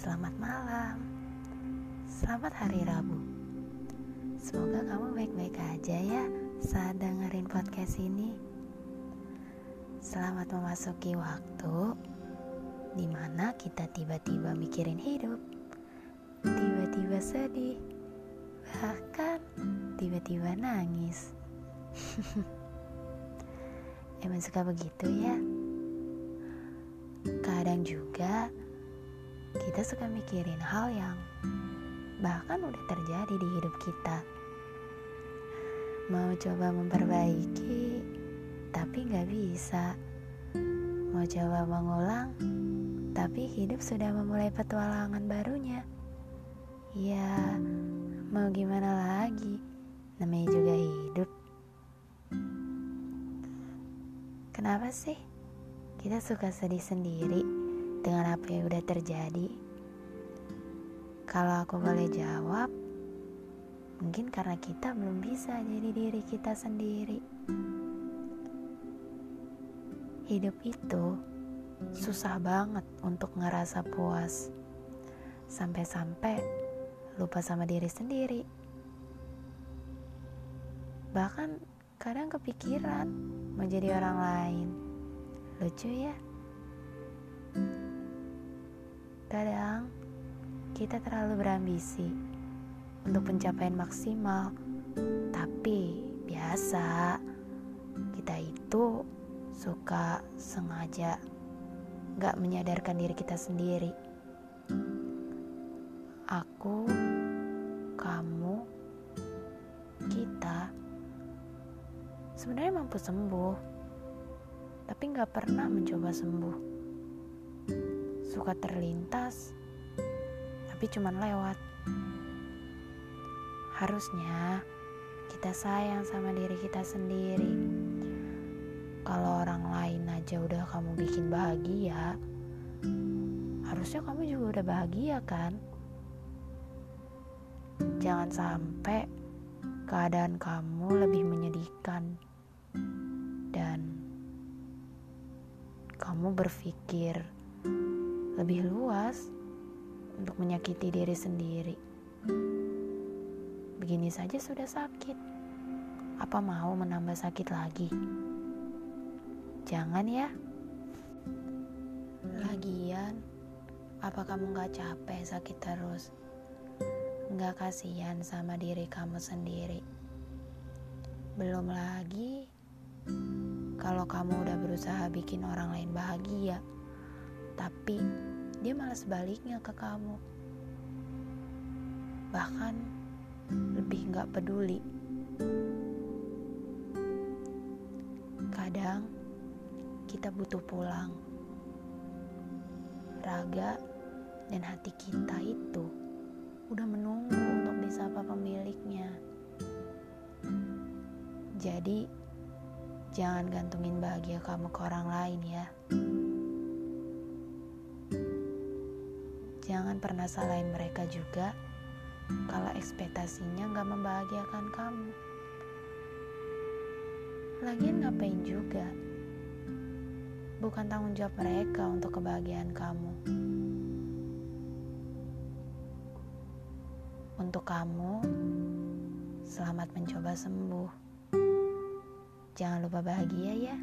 Selamat hari Rabu. Semoga kamu baik-baik aja ya saat dengerin podcast ini. Selamat memasuki waktu di mana kita tiba-tiba mikirin hidup, tiba-tiba sedih, bahkan tiba-tiba nangis. Emang suka begitu ya? Kadang juga kita suka mikirin hal yang bahkan udah terjadi di hidup kita. Mau coba memperbaiki, tapi nggak bisa. Mau coba mengulang, tapi hidup sudah memulai petualangan barunya. Ya, mau gimana lagi? Namanya juga hidup. Kenapa sih kita suka sedih sendiri dengan apa yang udah terjadi? Kalau aku boleh jawab, mungkin karena kita belum bisa jadi diri kita sendiri. Hidup itu susah banget untuk ngerasa puas, sampai-sampai lupa sama diri sendiri. Bahkan kadang kepikiran menjadi orang lain. Lucu ya? Kadang kita terlalu berambisi untuk pencapaian maksimal, tapi biasa kita itu suka sengaja gak menyadarkan diri kita sendiri. Aku, kamu, kita sebenarnya mampu sembuh, tapi gak pernah mencoba sembuh. Suka terlintas tapi cuman lewat. Harusnya kita sayang sama diri kita sendiri. Kalau orang lain aja udah kamu bikin bahagia, harusnya kamu juga udah bahagia kan? Jangan sampai keadaan kamu lebih menyedihkan dan kamu berpikir lebih luas untuk menyakiti diri sendiri. Begini saja sudah sakit. Apa mau menambah sakit lagi? Jangan ya. Lagian, apa kamu gak capek sakit terus? Gak kasihan sama diri kamu sendiri. Belum lagi, kalau kamu udah berusaha bikin orang lain bahagia, tapi dia malah sebaliknya ke kamu. Bahkan lebih gak peduli. Kadang kita butuh pulang. Raga dan hati kita itu udah menunggu untuk disapa pemiliknya. Jadi, jangan gantungin bahagia kamu ke orang lain ya. Jangan pernah salahin mereka juga kalau ekspektasinya gak membahagiakan kamu. Lagian ngapain juga? Bukan tanggung jawab mereka untuk kebahagiaan kamu. Untuk kamu, selamat mencoba sembuh. Jangan lupa bahagia ya.